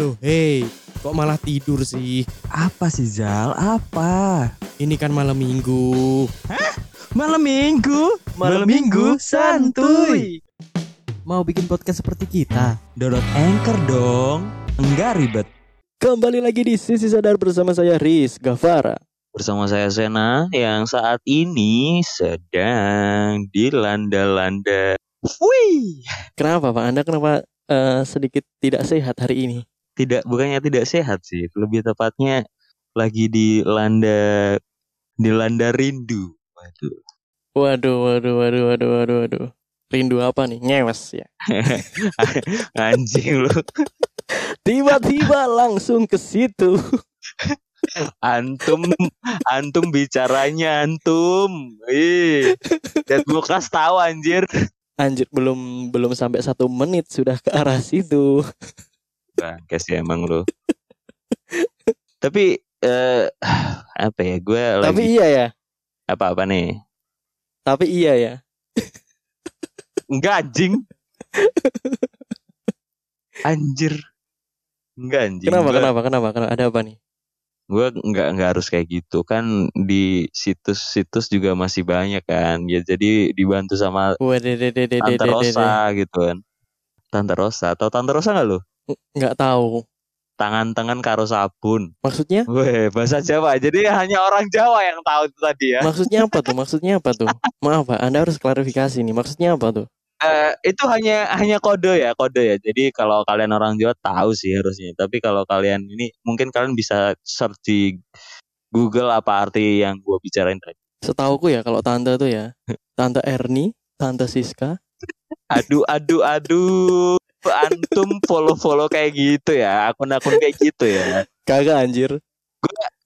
Loh, hei, kok malah tidur sih? Apa sih Zal? Apa? Ini kan malam minggu. Malam minggu? Malam minggu santuy. Mau bikin podcast seperti kita? Download Anchor dong. Enggak ribet. Kembali lagi di Sisi Sadar bersama saya Riz Gavara. Bersama saya Sena yang saat ini sedang dilanda-landa. Wih, Kenapa Pak? Anda kenapa eh, sedikit tidak sehat hari ini? Tidak bukannya tidak sehat sih, lebih tepatnya lagi dilanda dilanda rindu. Waduh. Waduh, waduh, waduh, waduh, waduh, waduh. Rindu apa nih? Ngewes ya. Anjing lu. Tiba-tiba langsung ke situ. Antum antum bicaranya antum. Ih. Dan gue kas tahu anjir. Anjir, belum belum sampai satu menit sudah ke arah situ. Bangkes ya emang lu. Tapi eh apa ya gue Tapi lagi iya ya. apa-apa nih? Tapi iya ya. Enggak anjing. Anjir. Enggak anjing. Kenapa? Gua- Kenapa? Kenapa? Kenapa? Ada apa nih? Gue enggak enggak harus kayak gitu kan di situs-situs juga masih banyak kan. Ya jadi dibantu sama Tante Rosa gitu kan. Tante Rosa atau Tante Rosa enggak lo? Nggak tahu. Tangan-tangan karo sabun. Maksudnya? Weh, bahasa Jawa. Jadi hanya orang Jawa yang tahu itu tadi ya. Maksudnya apa tuh? Maksudnya apa tuh? Maaf Pak, Anda harus klarifikasi nih. Maksudnya apa tuh? Eh, itu hanya hanya kode ya, kode ya. Jadi kalau kalian orang Jawa tahu sih harusnya. Tapi kalau kalian ini mungkin kalian bisa search di Google apa arti yang gue bicarain tadi. Setauku ya kalau tante tuh ya, tante Erni, tante Siska. Aduh, aduh, aduh. Antum follow-follow kayak gitu ya, akun-akun kayak gitu ya. Kagak anjir.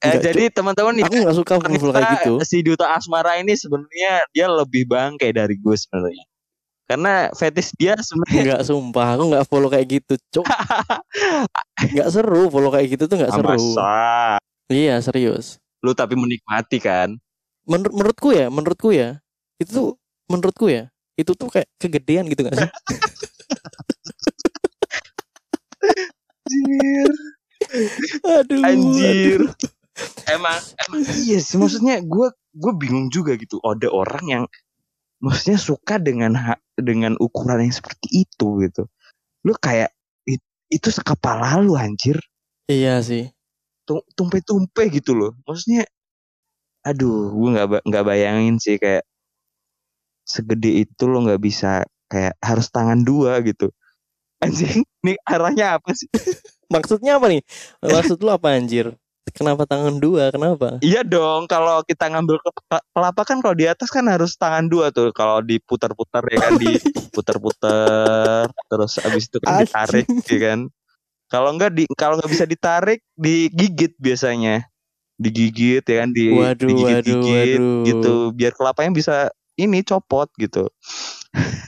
Eh, Enggak, jadi teman-teman Aku nggak suka follow kayak gitu. si Duta Asmara ini sebenarnya dia lebih bangke dari gue sebenarnya. Karena fetish dia sebenarnya Enggak sumpah, aku nggak follow kayak gitu, cok. Nggak seru follow kayak gitu tuh nggak Ah, seru. masa Iya serius. lu tapi menikmati kan? Menur menurutku ya, menurutku ya, itu tuh menurutku ya, itu tuh kayak kegedean gitu nggak sih? Anjir. Aduh. Anjir. aduh. emang emang iya sih maksudnya gue gue bingung juga gitu ada orang yang maksudnya suka dengan ha- dengan ukuran yang seperti itu gitu lu kayak it- itu sekepala lu anjir Iya sih. Tum- tumpe-tumpe gitu loh maksudnya aduh gue nggak nggak bayangin sih kayak segede itu lo nggak bisa kayak harus tangan dua gitu anjing nih arahnya apa sih Maksudnya apa nih? Maksud lu apa anjir? Kenapa tangan dua? Kenapa? Iya dong, kalau kita ngambil ke kelapa kan kalau di atas kan harus tangan dua tuh. Kalau diputar-putar ya kan diputar-putar, terus abis itu kan ditarik ya kan. Kalau enggak di kalau nggak bisa ditarik, digigit biasanya. Digigit ya kan, di Waduh, digigit-gigit waduh, waduh. gitu, biar kelapanya bisa ini copot gitu.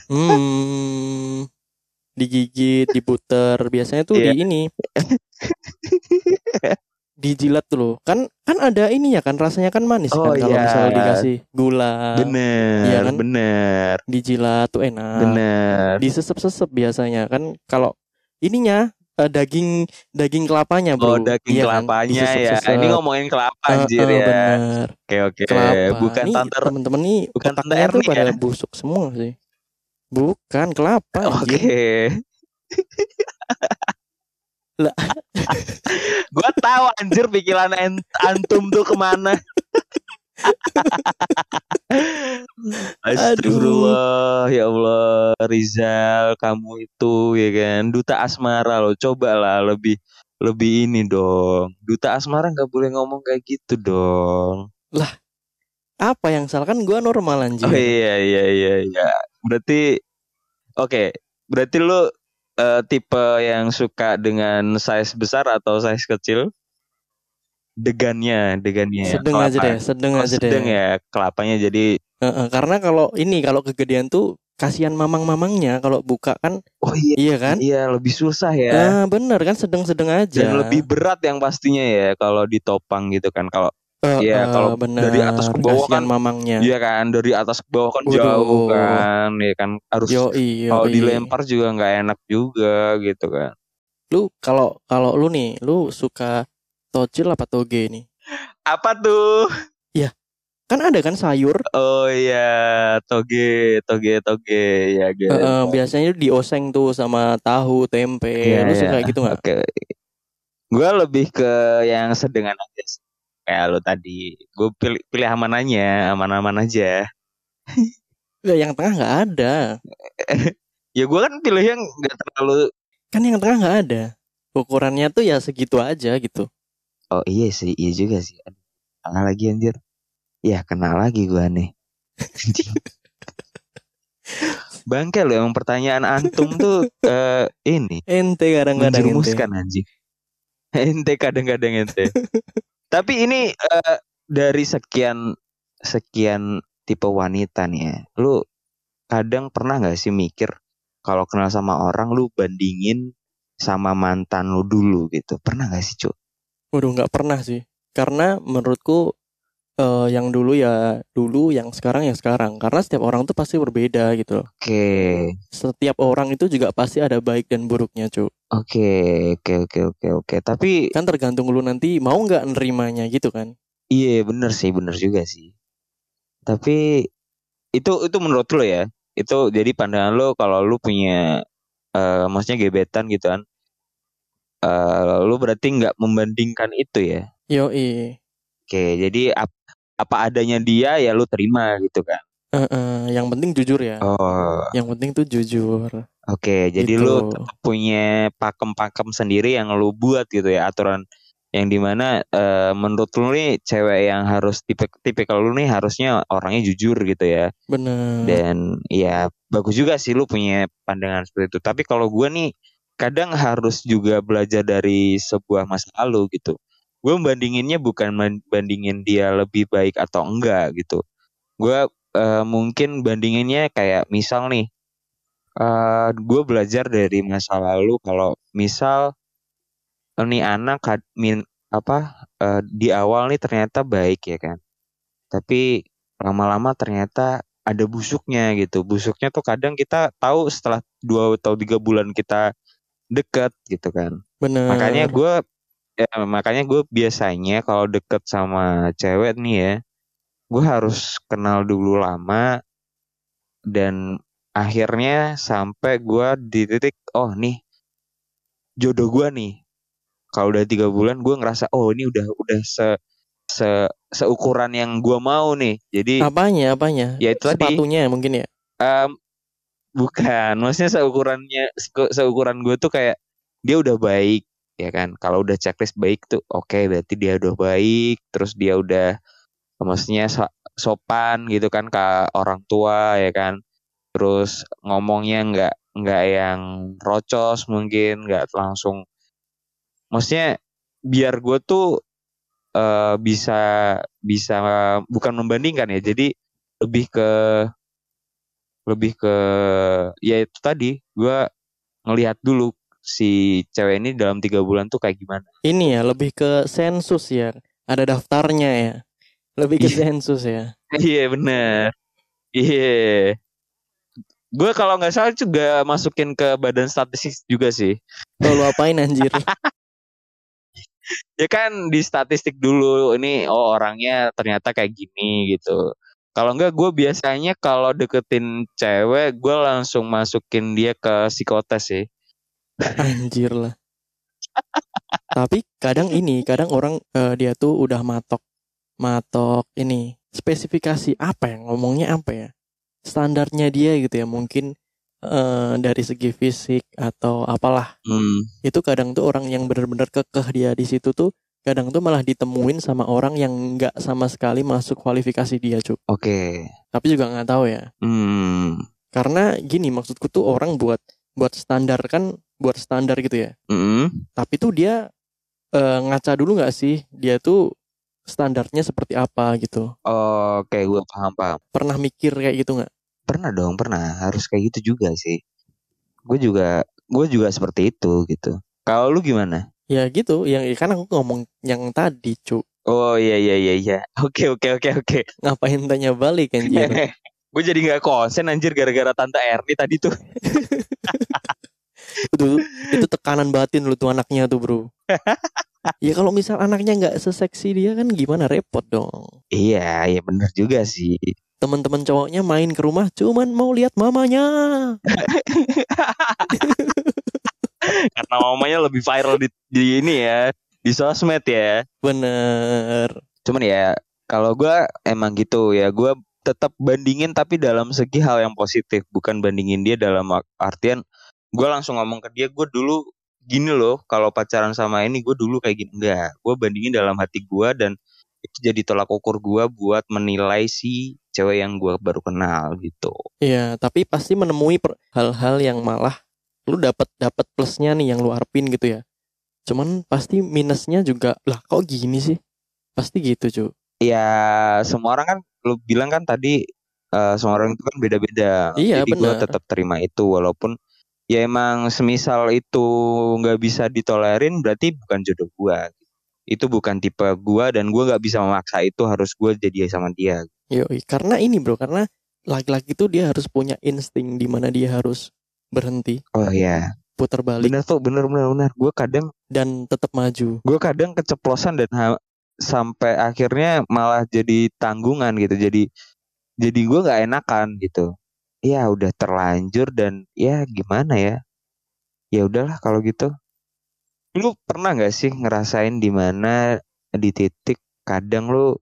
Hmm. Digigit, diputer. Biasanya tuh Iya. di ini. Dijilat tuh. Kan kan ada ini ya kan rasanya kan manis Oh, kan kalau iya. misalnya dikasih gula. bener, iya kan? bener, Dijilat tuh enak. bener. Disesep-sesep biasanya kan kalau ininya eh, daging daging kelapanya, Bro. Oh daging Iya kan? kelapanya ya. Disesep-sesep. Ini ngomongin kelapa Eh, anjir eh, ya. Bener. Oke oke. Kelapa. Bukan Nih, tante temen-temen nih bukan tante tuh pada ya? busuk semua sih. Bukan kelapa Oke. Lah. Gua tahu anjir pikiran antum tuh ke mana. Astagfirullah ya Allah Rizal kamu itu ya kan duta asmara loh cobalah lebih lebih ini dong duta asmara nggak boleh ngomong kayak gitu dong Apa yang salah kan gua normal anjir. oh iya iya iya iya berarti oke berarti lu eh, tipe yang suka dengan size besar atau size kecil degannya degannya sedang aja kelapa. deh, sedang Oh, aja deh. sedang ya kelapanya jadi Heeh, karena kalau ini kalau kegedean tuh kasihan mamang-mamangnya kalau buka kan oh iya iya kan? iya lebih susah ya Ah, bener kan sedang-sedang aja. dan lebih berat yang pastinya ya kalau ditopang gitu kan kalau iya, eh, kalau bener. dari atas ke bawah kan, mamangnya. Iya kan dari atas ke bawah kan Waduh. jauh kan ya kan harus Yo iya. kalau dilempar juga nggak enak juga gitu kan Lu kalau kalau lu nih, lu suka tojil apa toge nih? Apa tuh? Kan ada kan sayur. Oh iya, toge, toge, toge ya gitu. eh, eh, biasanya dioseng tuh sama tahu, tempe. Iya, lu iya. suka gitu nggak? Oke. Gue lebih ke yang sedengan aja sih. Kayak lo tadi. Gue pilih pilih aman-amannya, aman-aman aja. Nggak, yang tengah nggak ada. Ya gue kan pilih yang gak terlalu. Kan yang tengah nggak ada. Ukurannya tuh ya segitu aja gitu. Oh iya sih, iya juga sih. Salah lagi anjir. Ya kena lagi gue nih. Bangke lo emang pertanyaan antum tuh eh, ini Ente kadang-kadang menjerumuskan anjing. Ente kadang-kadang ente. Tapi ini eh, dari sekian sekian tipe wanita nih ya, lu kadang pernah nggak sih mikir kalau kenal sama orang lu bandingin sama mantan lu dulu gitu? Pernah nggak sih cuk? Waduh nggak pernah sih. Karena menurutku eh, yang dulu ya dulu, yang sekarang ya sekarang. Karena setiap orang tuh pasti berbeda gitu. Oke, Setiap orang itu juga pasti ada baik dan buruknya, cu. oke, oke, oke, oke, oke. Tapi Kan tergantung lu nanti mau nggak nerimanya gitu kan. iya bener sih, bener juga sih. Tapi itu itu menurut lo ya? Itu jadi pandangan lo kalau lu punya eh maksudnya gebetan gitu kan? eh lu berarti nggak membandingkan itu ya? Yoi. Oke, jadi ap- apa adanya dia ya lu terima gitu kan? Eh, eh, yang penting jujur ya. Oh, Yang penting tuh jujur. oke. Jadi Gitu. lu punya pakem-pakem sendiri yang lu buat gitu ya aturan yang di mana eh, menurut lu nih cewek yang harus tipe tipikal lu nih harusnya orangnya jujur gitu ya. Bener. dan ya bagus juga sih lu punya pandangan seperti itu. Tapi kalau gua nih kadang harus juga belajar dari sebuah masa lalu gitu. Gue bandinginnya bukan bandingin dia lebih baik atau enggak gitu. Gue eh, mungkin bandinginnya kayak misal nih eh gue belajar dari masa lalu kalau misal nih anak min, apa eh, di awal nih ternyata baik ya kan. Tapi lama-lama ternyata ada busuknya gitu. Busuknya tuh kadang kita tahu setelah dua atau tiga bulan kita deket gitu kan. Bener. makanya gue ya, makanya gue biasanya kalau deket sama cewek nih ya gue harus kenal dulu lama dan akhirnya sampai gue di titik oh nih jodoh gue nih kalau udah tiga bulan gue ngerasa oh ini udah udah se se seukuran yang gue mau nih jadi Apanya, apanya? ya itu tadi Sepatunya mungkin ya. Em, bukan, maksudnya seukurannya se- seukuran gue tuh kayak dia udah baik ya kan. Kalau udah checklist baik tuh oke berarti dia udah baik, terus dia udah maksudnya so- sopan gitu kan ke orang tua ya kan. Terus ngomongnya nggak nggak yang rocos mungkin, nggak langsung maksudnya biar gue tuh eh, bisa bisa bukan membandingkan ya. Jadi lebih ke lebih ke ya itu tadi gue ngelihat dulu si cewek ini dalam tiga bulan tuh kayak gimana Ini ya lebih ke sensus ya. Ada daftarnya ya. Lebih ke Iya. sensus ya. iya bener iya gue kalau nggak salah juga masukin ke badan statistik juga sih Tuh, lu apain anjir? ya kan di statistik dulu ini oh orangnya ternyata kayak gini gitu kalau enggak gue biasanya kalau deketin cewek gue langsung masukin dia ke psikotes sih Anjir lah. Tapi kadang ini, kadang orang eh, dia tuh udah matok, matok ini spesifikasi apa ya ngomongnya apa ya standarnya dia gitu ya mungkin eh, dari segi fisik atau apalah hmm. itu kadang tuh orang yang benar-benar kekeh dia di situ tuh kadang tuh malah ditemuin sama orang yang nggak sama sekali masuk kualifikasi dia cuk oke. Tapi juga nggak tahu ya. Hmm. karena gini maksudku tuh orang buat buat standar kan buat standar gitu ya. Mm-mm. tapi tuh dia eh, ngaca dulu nggak sih dia tuh standarnya seperti apa gitu? Oke gue paham paham. Pernah mikir kayak gitu nggak Pernah dong, pernah. Harus kayak gitu juga sih. Gue juga, gue juga seperti itu gitu. Kalau lu gimana? ya gitu yang kan aku ngomong yang tadi cuk Oh iya iya iya iya. Oke oke oke oke. ngapain tanya balik anjir gue jadi nggak konsen anjir gara-gara tante Erni tadi tuh. itu itu tekanan batin lu tuh anaknya tuh bro ya kalau misal anaknya nggak seseksi dia kan gimana repot dong Iya, iya bener juga sih. teman-teman cowoknya main ke rumah cuman mau lihat mamanya Karena mamanya lebih viral di, di ini ya, di sosmed ya. bener Cuman ya kalau gua emang gitu ya, gua tetap bandingin tapi dalam segi hal yang positif, bukan bandingin dia dalam artian gua langsung ngomong ke dia, gue dulu gini loh, kalau pacaran sama ini gue dulu kayak gini enggak. Gue bandingin dalam hati gua dan itu jadi tolak ukur gua buat menilai si cewek yang gua baru kenal gitu. Iya, tapi pasti menemui hal-hal yang malah lu dapat dapat plusnya nih yang lu harapin gitu ya. Cuman pasti minusnya juga lah kok gini sih? Pasti gitu, cu. Ya semua orang kan lu bilang kan tadi eh, semua orang itu kan beda-beda. Iya, Jadi gue tetap terima itu walaupun ya emang semisal itu nggak bisa ditolerin berarti bukan jodoh gua. Itu bukan tipe gua dan gua nggak bisa memaksa itu harus gua jadi sama dia. Yoi, karena ini bro, karena laki-laki tuh dia harus punya insting di mana dia harus berhenti, Oh iya, putar balik bener tuh bener bener bener. Gue kadang dan tetap maju. gue kadang keceplosan dan ha- sampai akhirnya malah jadi tanggungan gitu. Jadi jadi gue nggak enakan gitu. Ya udah terlanjur dan ya gimana ya? Ya udahlah kalau gitu. Lu pernah nggak sih ngerasain di mana di titik kadang lu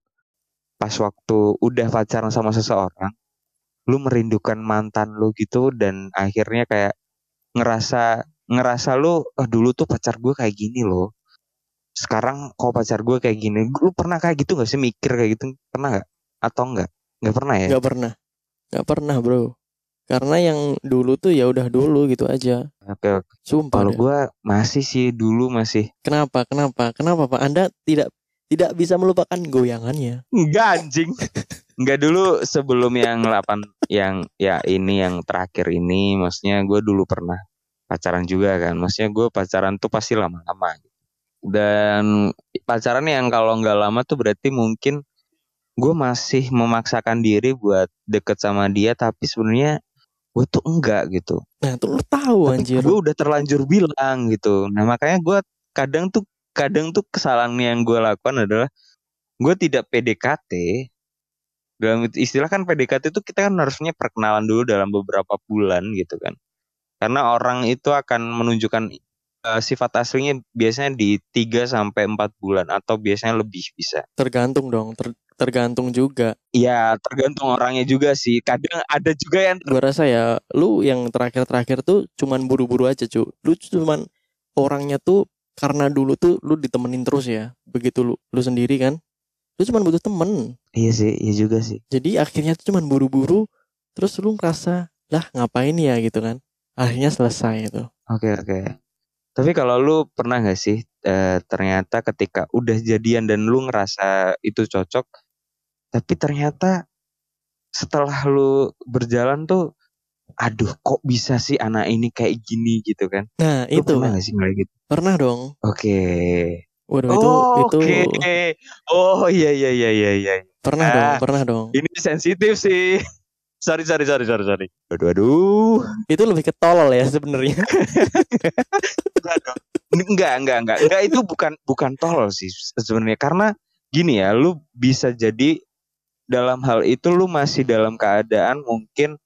pas waktu udah pacaran sama seseorang, lu merindukan mantan lu gitu dan akhirnya kayak ngerasa ngerasa lu "Ah, dulu tuh pacar gue kayak gini loh. Sekarang kok pacar gue kayak gini? Lu pernah kayak gitu gak sih? Mikir kayak gitu pernah nggak? Atau enggak nggak pernah ya? Gak pernah, gak pernah bro. Karena yang dulu tuh ya udah dulu gitu aja. oke oke. Sumpah. kalau gue masih sih dulu masih Kenapa? Kenapa? Kenapa Pak? Anda tidak tidak bisa melupakan goyangannya. enggak anjing enggak dulu sebelum yang 8 yang ya ini yang terakhir ini maksudnya gue dulu pernah pacaran juga kan maksudnya gue pacaran tuh pasti lama-lama dan pacaran yang kalau nggak lama tuh berarti mungkin gue masih memaksakan diri buat deket sama dia tapi sebenarnya gue tuh enggak gitu. Nah, tuh lu tahu tapi anjir. gue udah terlanjur bilang gitu. Nah makanya gue kadang tuh kadang tuh kesalahan yang gue lakukan adalah gue tidak PDKT dalam istilah kan PDKT itu kita kan harusnya perkenalan dulu dalam beberapa bulan gitu kan. Karena orang itu akan menunjukkan eh, sifat aslinya biasanya di 3 sampai 4 bulan atau biasanya lebih bisa. Tergantung dong, ter- tergantung juga. ya tergantung orangnya juga sih kadang ada juga yang Gua rasa ya, lu yang terakhir-terakhir tuh cuman buru-buru aja, cu. Lu cuman orangnya tuh karena dulu tuh lu ditemenin terus ya. Begitu lu lu sendiri kan. Lu cuman butuh temen. iya sih iya juga sih Jadi akhirnya tuh cuman buru-buru terus lu ngerasa, "Lah, ngapain ya?" gitu kan. Akhirnya selesai itu. Oke oke. Tapi kalau lu pernah gak sih eh, ternyata ketika udah jadian dan lu ngerasa itu cocok, tapi ternyata setelah lu berjalan tuh, aduh kok bisa sih anak ini kayak gini gitu kan? Nah, Lu itu pernah gak sih ngeliat gitu? pernah dong. Oke. Waduh, itu itu Oke. Oh iya iya iya iya iya. pernah Ah. dong, pernah dong. Ini sensitif sih. Sorry sorry sorry sorry sorry. Aduh aduh. Itu lebih ke tolol ya sebenarnya. Enggak, enggak, enggak. Enggak itu bukan bukan tolol sih sebenarnya karena gini ya, lu bisa jadi dalam hal itu lu masih dalam keadaan mungkin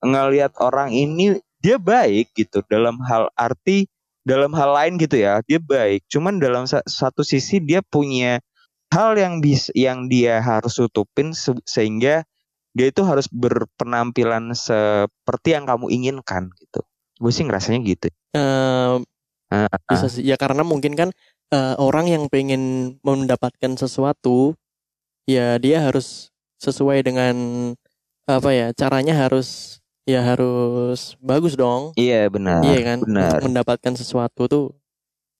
ngelihat orang ini dia baik gitu dalam hal arti dalam hal lain gitu ya, dia baik. Cuman dalam sa- satu sisi dia punya hal yang bis yang dia harus tutupin se- sehingga dia itu harus berpenampilan seperti yang kamu inginkan gitu. Gue sih ngerasanya gitu. Eh, Ah, bisa sih ya karena mungkin kan eh, orang yang pengen mendapatkan sesuatu ya dia harus sesuai dengan apa ya caranya harus ya harus bagus dong Iya benar. iya kan Benar. untuk mendapatkan sesuatu tuh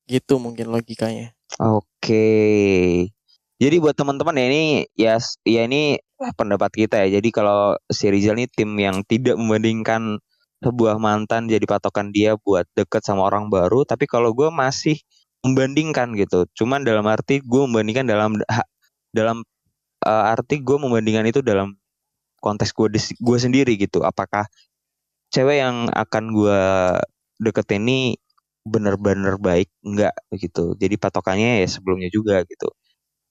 gitu mungkin logikanya Oke. Jadi buat teman-teman ya ini ya ya ini pendapat kita ya. Jadi kalau si Rizal ini tim yang tidak membandingkan sebuah mantan jadi patokan dia buat deket sama orang baru. Tapi kalau gue masih membandingkan gitu. Cuman dalam arti gue membandingkan dalam dalam eh, arti gue membandingkan itu dalam konteks gue gue sendiri gitu. Apakah cewek yang akan gue deketnya ini bener-bener baik enggak gitu. Jadi patokannya ya sebelumnya juga gitu.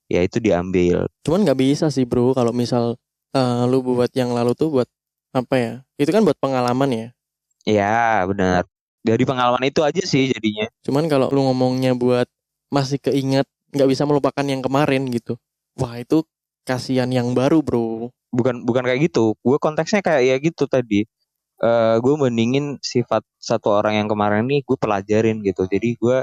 Ya itu diambil. Cuman nggak bisa sih bro kalau misal eh, lu buat yang lalu tuh buat apa ya? Itu kan buat pengalaman ya. Ya benar. Dari pengalaman itu aja sih jadinya. Cuman kalau lu ngomongnya buat masih keinget nggak bisa melupakan yang kemarin gitu. Wah itu kasihan yang baru bro. Bukan bukan kayak gitu. Gue konteksnya kayak ya gitu tadi. eh gue bandingin sifat satu orang yang kemarin nih gue pelajarin gitu. Jadi gue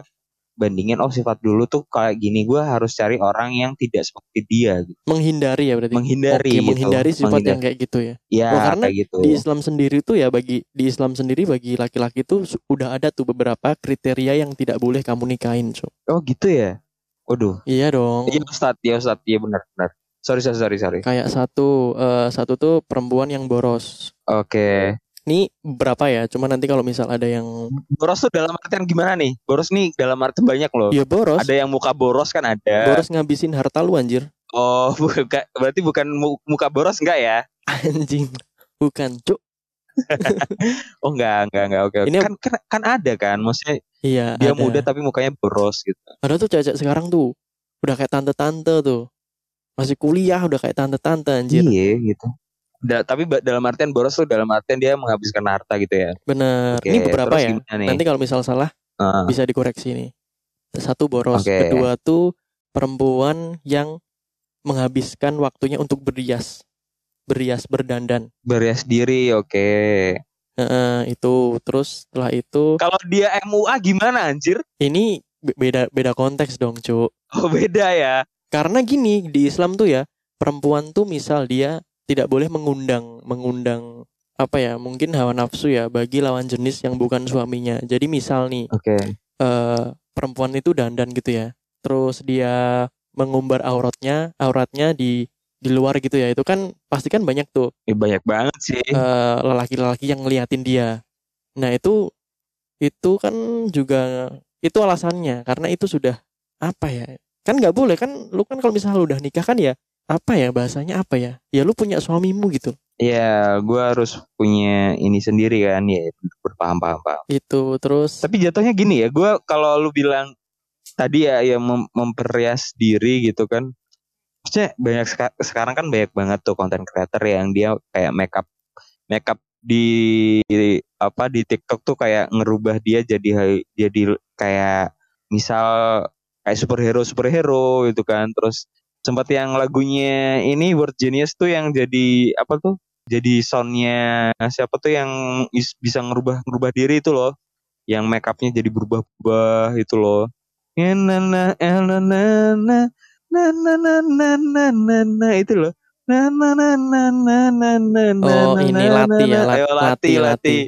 bandingin oh sifat dulu tuh kayak gini gue harus cari orang yang tidak seperti dia gitu. Menghindari ya berarti. menghindari Oke, gitu. menghindari sifat Menghindari. yang kayak gitu ya. ya Oh, karena kayak gitu Di Islam sendiri tuh ya bagi di Islam sendiri bagi laki-laki tuh udah ada tuh beberapa kriteria yang tidak boleh kamu nikahin, so. oh gitu ya waduh Iya dong. iya Ustad ya Ustad iya benar benar sorry sorry sorry sorry Kayak satu eh, satu tuh perempuan yang boros. oke Ini berapa ya? Cuma nanti kalau misal ada yang boros tuh dalam artian gimana nih boros nih dalam arti banyak loh ya boros, ada yang muka boros kan ada boros ngabisin harta lu anjir. oh bukan berarti bukan mu- muka boros enggak ya Anjing. Bukan, Cuk. oh enggak enggak enggak oke oke. Ini- kan, kan kan ada kan maksudnya Iya, dia ada. muda tapi mukanya boros gitu Ada tuh cewek sekarang tuh udah kayak tante-tante tuh. Masih kuliah udah kayak tante-tante anjir. iya gitu Da- tapi dalam artian boros tuh dalam artian dia menghabiskan harta gitu ya Bener. Oke, Ini beberapa ya. nih? Nanti kalau misal salah Ah, bisa dikoreksi nih. Satu boros, Oke. kedua tuh perempuan yang menghabiskan waktunya untuk berias, berias berdandan. berias diri oke Heeh, itu terus setelah itu kalau dia MUA gimana anjir ini be- beda beda konteks dong, Cuk. oh beda ya Karena gini di Islam tuh ya perempuan tuh misal dia tidak boleh mengundang mengundang apa ya mungkin hawa nafsu ya bagi lawan jenis yang bukan suaminya. Jadi misal nih oke eh perempuan itu dandan gitu ya. Terus dia mengumbar auratnya, auratnya di di luar gitu ya. Itu kan pasti kan banyak tuh Ya, banyak banget sih eh, lelaki-lelaki yang ngeliatin dia. Nah, itu itu kan juga itu alasannya karena itu sudah apa ya? Kan nggak boleh kan lu kan kalau misalnya lu udah nikah kan ya apa ya bahasanya apa ya? Ya lu punya suamimu gitu. ya gue harus punya ini sendiri kan ya berpaham paham paham Itu terus tapi jatuhnya gini ya gue kalau lu bilang tadi ya yang mem- memperias diri gitu kan maksudnya banyak seka- sekarang kan banyak banget tuh konten creator yang dia kayak makeup makeup di apa di TikTok tuh kayak ngerubah dia jadi jadi kayak misal kayak superhero superhero gitu kan terus sempat yang lagunya ini Word Genius tuh yang jadi apa tuh jadi soundnya siapa tuh yang is- bisa ngerubah ngerubah diri itu loh yang make upnya jadi berubah-ubah itu loh Ya, na na eh, na na na na na na na na na na itu loh na na na na na na na na Oh, ini Lati ya, Lati, Lati Lati.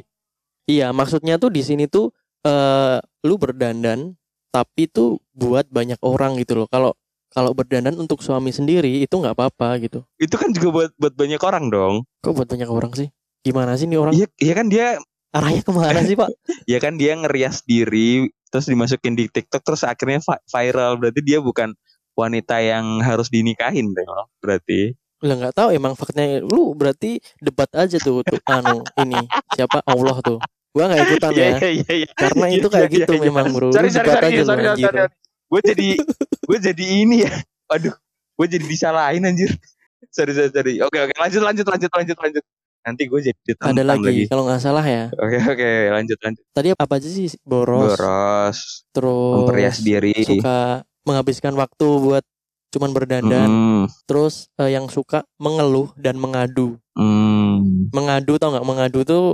Iya, maksudnya tuh di sini tuh eh lu berdandan tapi tuh buat banyak orang gitu loh. Kalau kalau berdandan untuk suami sendiri itu nggak apa-apa gitu. itu kan juga buat buat banyak orang dong Kok buat banyak orang sih? Gimana sih nih orang? iya iya kan dia Arahnya ke mana sih pak? ya kan dia ngerias diri terus dimasukin di TikTok terus akhirnya vi- viral berarti dia bukan wanita yang harus dinikahin dong berarti Lah nggak tahu emang faktanya lu berarti debat aja tuh tuh anu ini siapa Allah tuh. Gua nggak ikutan ya. iya iya iya Karena Iya, itu kayak iya, gitu iya, iya. memang bro. sorry sorry sorry lu, sorry sorry, anjir. sorry. gue jadi gue jadi ini ya aduh gue jadi disalahin anjir sorry sorry sorry oke oke lanjut lanjut lanjut lanjut lanjut nanti gue jadi ditentang Ada lagi, kalau nggak salah ya. oke oke lanjut lanjut Tadi apa aja sih boros, boros terus memperias diri suka menghabiskan waktu buat cuman berdandan, Hmm, terus eh, yang suka mengeluh dan mengadu. hmm. Mengadu tau nggak? Mengadu tuh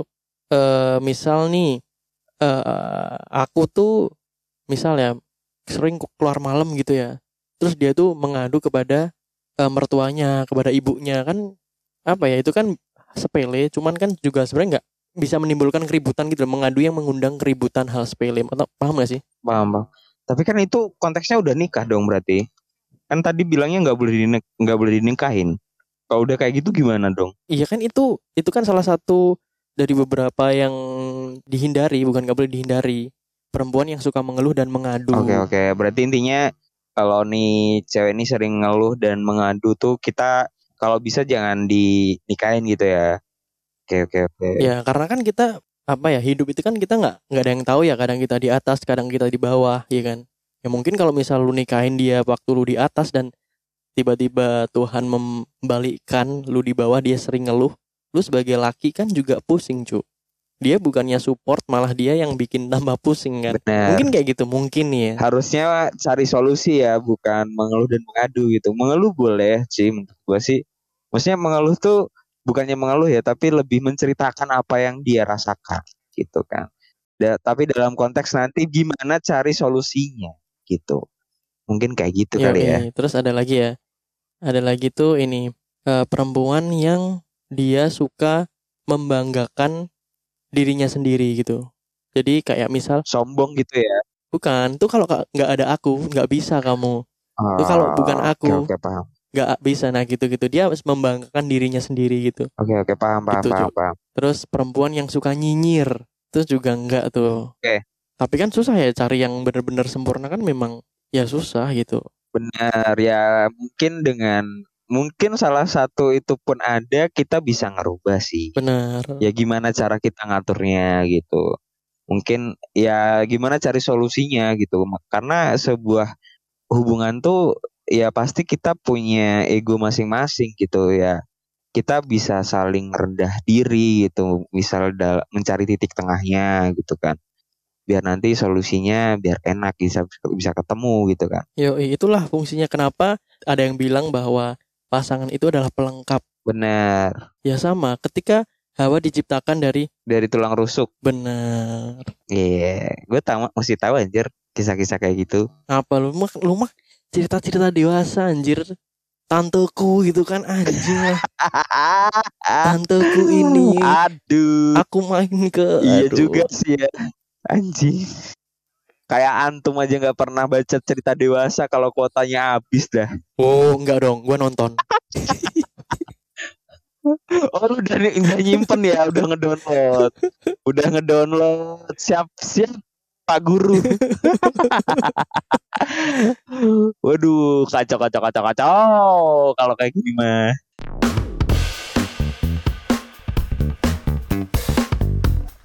eh misal nih eh aku tuh misal ya sering keluar malam gitu ya. Terus dia tuh mengadu kepada eh, mertuanya, kepada ibunya kan apa ya? Itu kan sepele, cuman kan juga sebenarnya nggak bisa menimbulkan keributan gitu. Mengadu yang mengundang keributan hal sepele. Atau paham gak sih? paham bang tapi kan itu konteksnya udah nikah dong berarti kan tadi bilangnya nggak boleh nggak boleh dinikahin kalau udah kayak gitu gimana dong Iya kan itu itu kan salah satu dari beberapa yang dihindari, bukan nggak boleh dihindari. Perempuan yang suka mengeluh dan mengadu. Oke oke, berarti intinya kalau nih cewek ini sering ngeluh dan mengadu tuh kita kalau bisa jangan dinikahin gitu ya. Oke oke oke. Ya, karena kan kita apa ya hidup itu kan kita nggak nggak ada yang tahu ya kadang kita di atas kadang kita di bawah ya kan ya mungkin kalau misal lu nikahin dia waktu lu di atas dan tiba-tiba Tuhan membalikkan lu di bawah dia sering ngeluh lu sebagai laki kan juga pusing cu. Dia bukannya support malah dia yang bikin tambah pusing kan? Benar. mungkin kayak gitu mungkin ya. Harusnya cari solusi ya. Bukan mengeluh dan mengadu gitu. Mengeluh boleh sih menurut gua sih. Maksudnya mengeluh tuh bukannya mengeluh ya tapi lebih menceritakan apa yang dia rasakan gitu kan. Da- tapi dalam konteks nanti gimana cari solusinya gitu. Mungkin kayak gitu kali ya. Yoi. terus ada lagi ya. Ada lagi tuh ini eh, perempuan yang dia suka membanggakan dirinya sendiri gitu. Jadi kayak misal sombong gitu ya? Bukan tuh kalau ka- nggak ada aku nggak bisa kamu. Tuh kalau bukan Oh, aku. oke oke paham. nggak bisa nah gitu gitu. Dia harus membanggakan dirinya sendiri gitu. Oke oke paham paham Gitu, paham, paham. Terus perempuan yang suka nyinyir terus juga enggak tuh. Oke. tapi kan susah ya cari yang bener-bener sempurna kan memang ya susah gitu. Benar ya mungkin dengan mungkin salah satu itu pun ada kita bisa ngerubah sih. Benar. Ya gimana cara kita ngaturnya gitu. Mungkin ya gimana cari solusinya gitu. Karena sebuah hubungan tuh ya pasti kita punya ego masing-masing gitu ya. Kita bisa saling rendah diri gitu misal mencari titik tengahnya gitu kan. Biar nanti solusinya biar enak bisa bisa ketemu gitu kan. Yo itulah fungsinya kenapa ada yang bilang bahwa pasangan itu adalah pelengkap. Benar. Ya sama ketika Hawa diciptakan dari dari tulang rusuk. Benar. Iya gue tahu masih tahu anjir kisah-kisah kayak gitu. Apa lu mah lu mah cerita-cerita dewasa anjir. Tanteku gitu kan lah. Tanteku ini. Aduh. Aku main ke Iya aduh. juga sih ya. Anjing. Kayak antum aja nggak pernah baca cerita dewasa kalau kuotanya habis dah. oh enggak dong gua nonton Oh lu udah, udah nyimpen ya, udah ngedownload. Udah ngedownload. Siap siap Pak Guru. Waduh, kacau kacau kacau kacau. Kalau kayak gini mah.